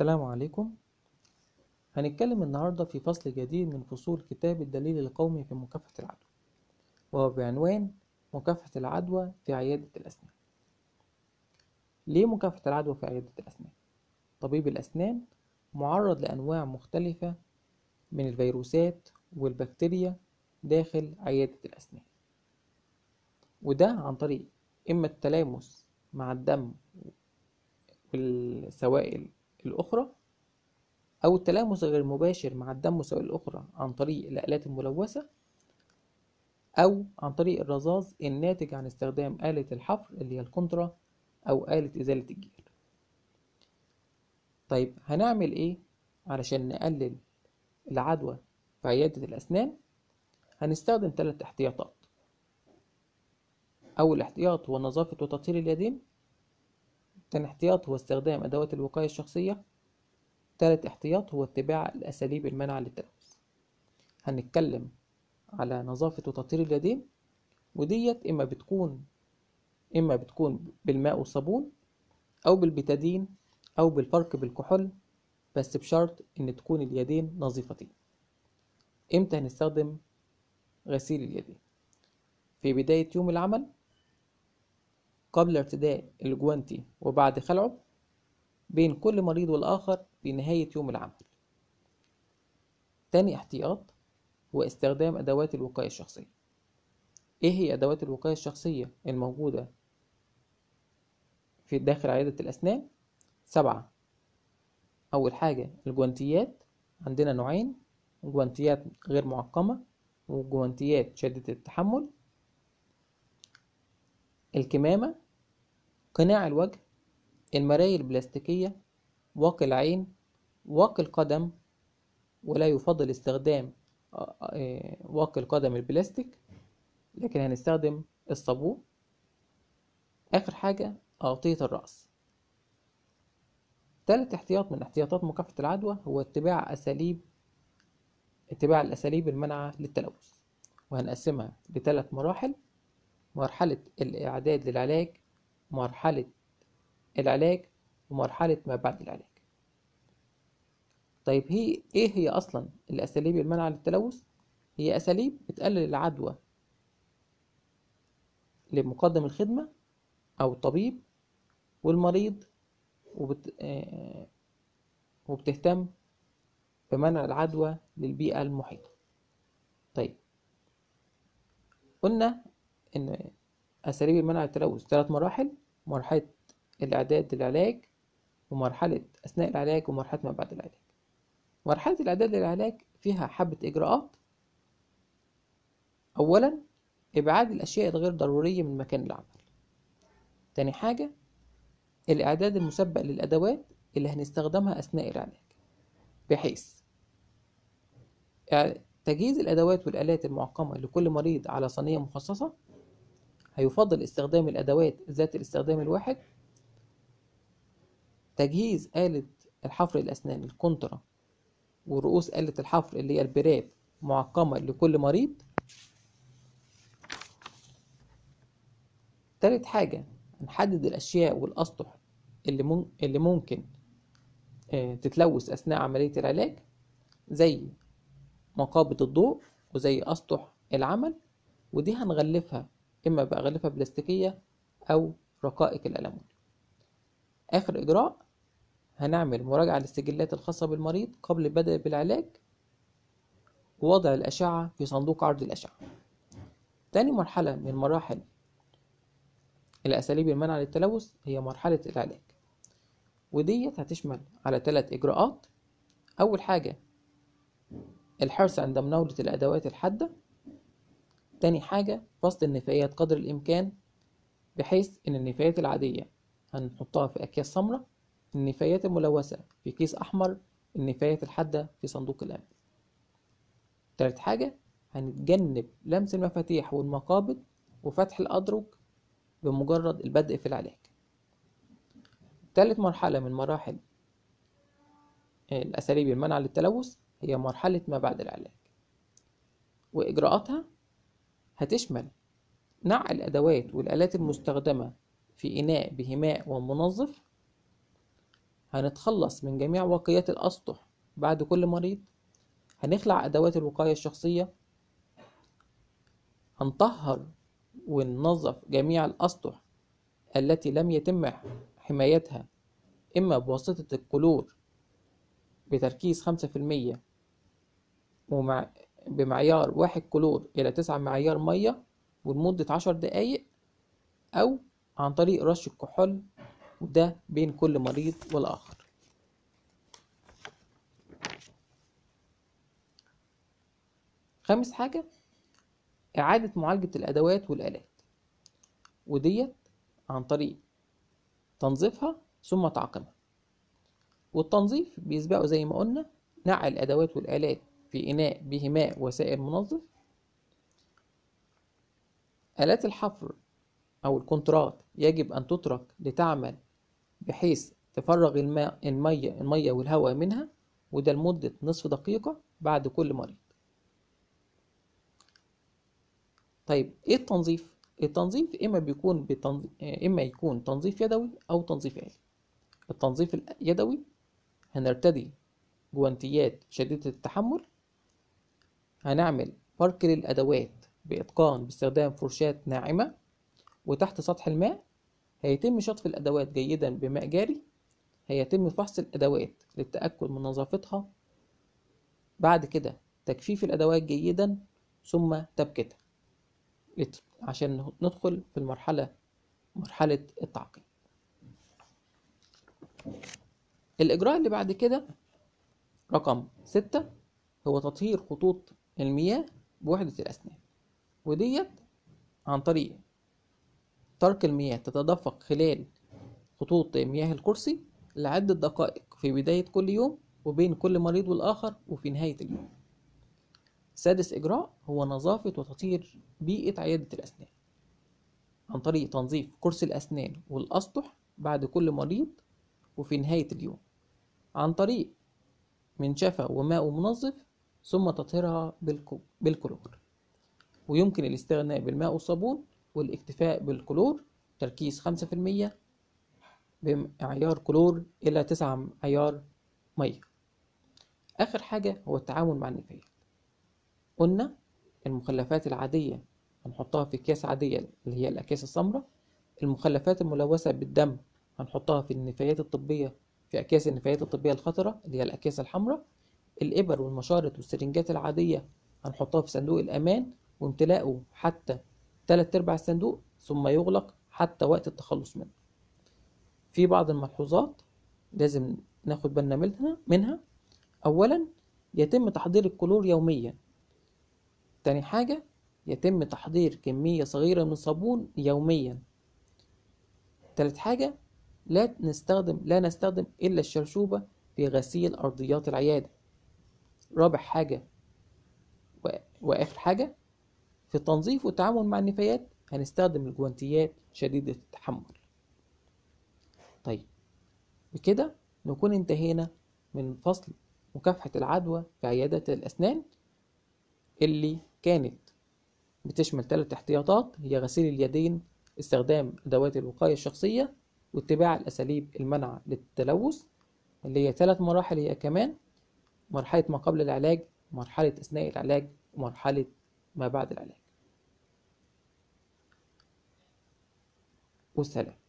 السلام عليكم. هنتكلم النهاردة في فصل جديد من فصول كتاب الدليل القومي في مكافحة العدوى وهو بعنوان مكافحة العدوى في عيادة الأسنان. ليه مكافحة العدوى في عيادة الأسنان؟ طبيب الأسنان معرض لأنواع مختلفة من الفيروسات والبكتيريا داخل عيادة الأسنان. وده عن طريق إما التلامس مع الدم والسوائل الأخرى أو التلامس غير المباشر مع الدم والسوائل الأخرى عن طريق الآلات الملوثة أو عن طريق الرذاذ الناتج عن استخدام آلة الحفر اللي هي الكونترا أو آلة إزالة الجير. طيب هنعمل إيه؟ علشان نقلل العدوى في عيادة الأسنان هنستخدم ثلاث احتياطات. أول احتياط هو نظافة وتطهير اليدين تاني احتياط هو استخدام أدوات الوقاية الشخصية. تالت احتياط هو اتباع الأساليب المنع للتلوث. هنتكلم على نظافة وتطهير اليدين وديت إما بتكون إما بتكون بالماء والصابون أو بالبتادين أو بالفرك بالكحول بس بشرط إن تكون اليدين نظيفتين. إمتى هنستخدم غسيل اليدين؟ في بداية يوم العمل قبل ارتداء الجوانتي وبعد خلعه بين كل مريض والآخر في نهاية يوم العمل. تاني احتياط هو استخدام أدوات الوقاية الشخصية. إيه هي أدوات الوقاية الشخصية الموجودة في داخل عيادة الأسنان؟ سبعة. أول حاجة الجوانتيات. عندنا نوعين جوانتيات غير معقمة وجوانتيات شديدة التحمل. الكمامة قناع الوجه المراية البلاستيكية واقي العين واقي القدم ولا يفضل استخدام واقي القدم البلاستيك لكن هنستخدم الصابون. آخر حاجة أغطية الرأس. تالت احتياط من احتياطات مكافحة العدوى هو اتباع أساليب اتباع الأساليب المنعة للتلوث وهنقسمها لثلاث مراحل. مرحلة الإعداد للعلاج مرحلة العلاج ومرحلة ما بعد العلاج طيب هي إيه هي أصلا الأساليب المنعة للتلوث؟ هي أساليب بتقلل العدوى لمقدم الخدمة أو الطبيب والمريض وبت... آه... وبتهتم بمنع العدوى للبيئة المحيطة طيب قلنا إن أساليب المنع للتلوث ثلاث مراحل مرحلة الإعداد للعلاج ومرحلة أثناء العلاج ومرحلة ما بعد العلاج. مرحلة الإعداد للعلاج فيها حبة إجراءات. أولا إبعاد الأشياء الغير ضرورية من مكان العمل. تاني حاجة الإعداد المسبق للأدوات اللي هنستخدمها أثناء العلاج. بحيث تجهيز الأدوات والآلات المعقمة لكل مريض على صينية مخصصة هيفضل استخدام الأدوات ذات الاستخدام الواحد تجهيز آلة الحفر الأسنان الكونترا ورؤوس آلة الحفر اللي هي البراب معقمة لكل مريض تالت حاجة هنحدد الأشياء والأسطح. اللي ممكن آه تتلوث أثناء عملية العلاج زي مقابض الضوء وزي أسطح العمل ودي هنغلفها إما بأغلفة بلاستيكية أو رقائق الألمون. آخر إجراء هنعمل مراجعة للسجلات الخاصة بالمريض قبل البدء بالعلاج ووضع الأشعة في صندوق عرض الأشعة. تاني مرحلة من مراحل الأساليب المنع للتلوث هي مرحلة العلاج. وديت هتشمل على ثلاث إجراءات. أول حاجة الحرص عند مناولة الأدوات الحادة. تاني حاجة فصل النفايات قدر الإمكان بحيث إن النفايات العادية هنحطها في أكياس سمراء النفايات الملوثة في كيس أحمر النفايات الحادة في صندوق الأمان تالت حاجة هنتجنب لمس المفاتيح والمقابض وفتح الأدرج بمجرد البدء في العلاج. تالت مرحلة من مراحل الأساليب المنع للتلوث هي مرحلة ما بعد العلاج. وإجراءاتها هتشمل نقع الأدوات والآلات المستخدمة في إناء به ماء ومنظف. هنتخلص من جميع واقيات الأسطح بعد كل مريض. هنخلع أدوات الوقاية الشخصية. هنطهر وننظف جميع الأسطح التي لم يتم حمايتها إما بواسطة الكلور بتركيز خمسة في المية ومع بمعيار واحد كلور إلى تسعة معيار مية ولمدة عشر دقايق أو عن طريق رش الكحول وده بين كل مريض والآخر. خامس حاجة إعادة معالجة الأدوات والآلات وديت عن طريق تنظيفها ثم تعقيمها والتنظيف بيسبقه زي ما قلنا نقع الأدوات والآلات في إناء به ماء وسائل منظف. آلات الحفر أو الكونترات يجب أن تترك لتعمل بحيث تفرغ الماء المية المية والهواء منها وده لمدة نصف دقيقة بعد كل مريض. طيب إيه التنظيف؟ التنظيف إما بيكون بتنظيف إما يكون تنظيف يدوي أو تنظيف آلي. التنظيف اليدوي هنرتدي جوانتيات شديدة التحمل هنعمل فرك للأدوات بإتقان باستخدام فرشاة ناعمة وتحت سطح الماء. هيتم شطف الأدوات جيدا بماء جاري. هيتم فحص الأدوات للتأكد من نظافتها. بعد كده تجفيف الأدوات جيدا ثم تبكيتها عشان ندخل في المرحلة مرحلة التعقيم الإجراء اللي بعد كده رقم ستة هو تطهير خطوط المياه بوحدة الأسنان وديت عن طريق ترك المياه تتدفق خلال خطوط مياه الكرسي لعدة دقائق في بداية كل يوم وبين كل مريض والآخر وفي نهاية اليوم. سادس إجراء هو نظافة وتطهير بيئة عيادة الأسنان عن طريق تنظيف كرسي الأسنان والأسطح بعد كل مريض وفي نهاية اليوم. عن طريق منشفة وماء منظف ثم تطهيرها بالكلور. ويمكن الاستغناء بالماء والصابون والاكتفاء بالكلور تركيز خمسة في المية بمعيار كلور إلى تسعة معيار مية. آخر حاجة هو التعامل مع النفايات. قلنا المخلفات العادية هنحطها في أكياس عادية اللي هي الأكياس السمراء. المخلفات الملوثة بالدم هنحطها في النفايات الطبية في أكياس النفايات الطبية الخطرة اللي هي الأكياس الحمراء. الإبر والمشارط والسرنجات العادية هنحطها في صندوق الأمان وامتلاءه حتى تلات أرباع الصندوق ثم يغلق حتى وقت التخلص منه. في بعض الملحوظات لازم ناخد بالنا منها منها أولا يتم تحضير الكلور يوميا. تاني حاجة يتم تحضير كمية صغيرة من الصابون يوميا. تالت حاجة لا نستخدم لا نستخدم إلا الشرشوبة في غسيل أرضيات العيادة. رابع حاجة. وآخر حاجة في التنظيف والتعامل مع النفايات هنستخدم الجوانتيات شديدة التحمل طيب بكده نكون انتهينا من فصل مكافحة العدوى في عيادة الأسنان اللي كانت بتشمل ثلاث احتياطات هي غسيل اليدين استخدام أدوات الوقاية الشخصية واتباع الأساليب المنع للتلوث اللي هي ثلاث مراحل هي كمان مرحلة ما قبل العلاج مرحلة أثناء العلاج ومرحلة ما بعد العلاج. والسلام.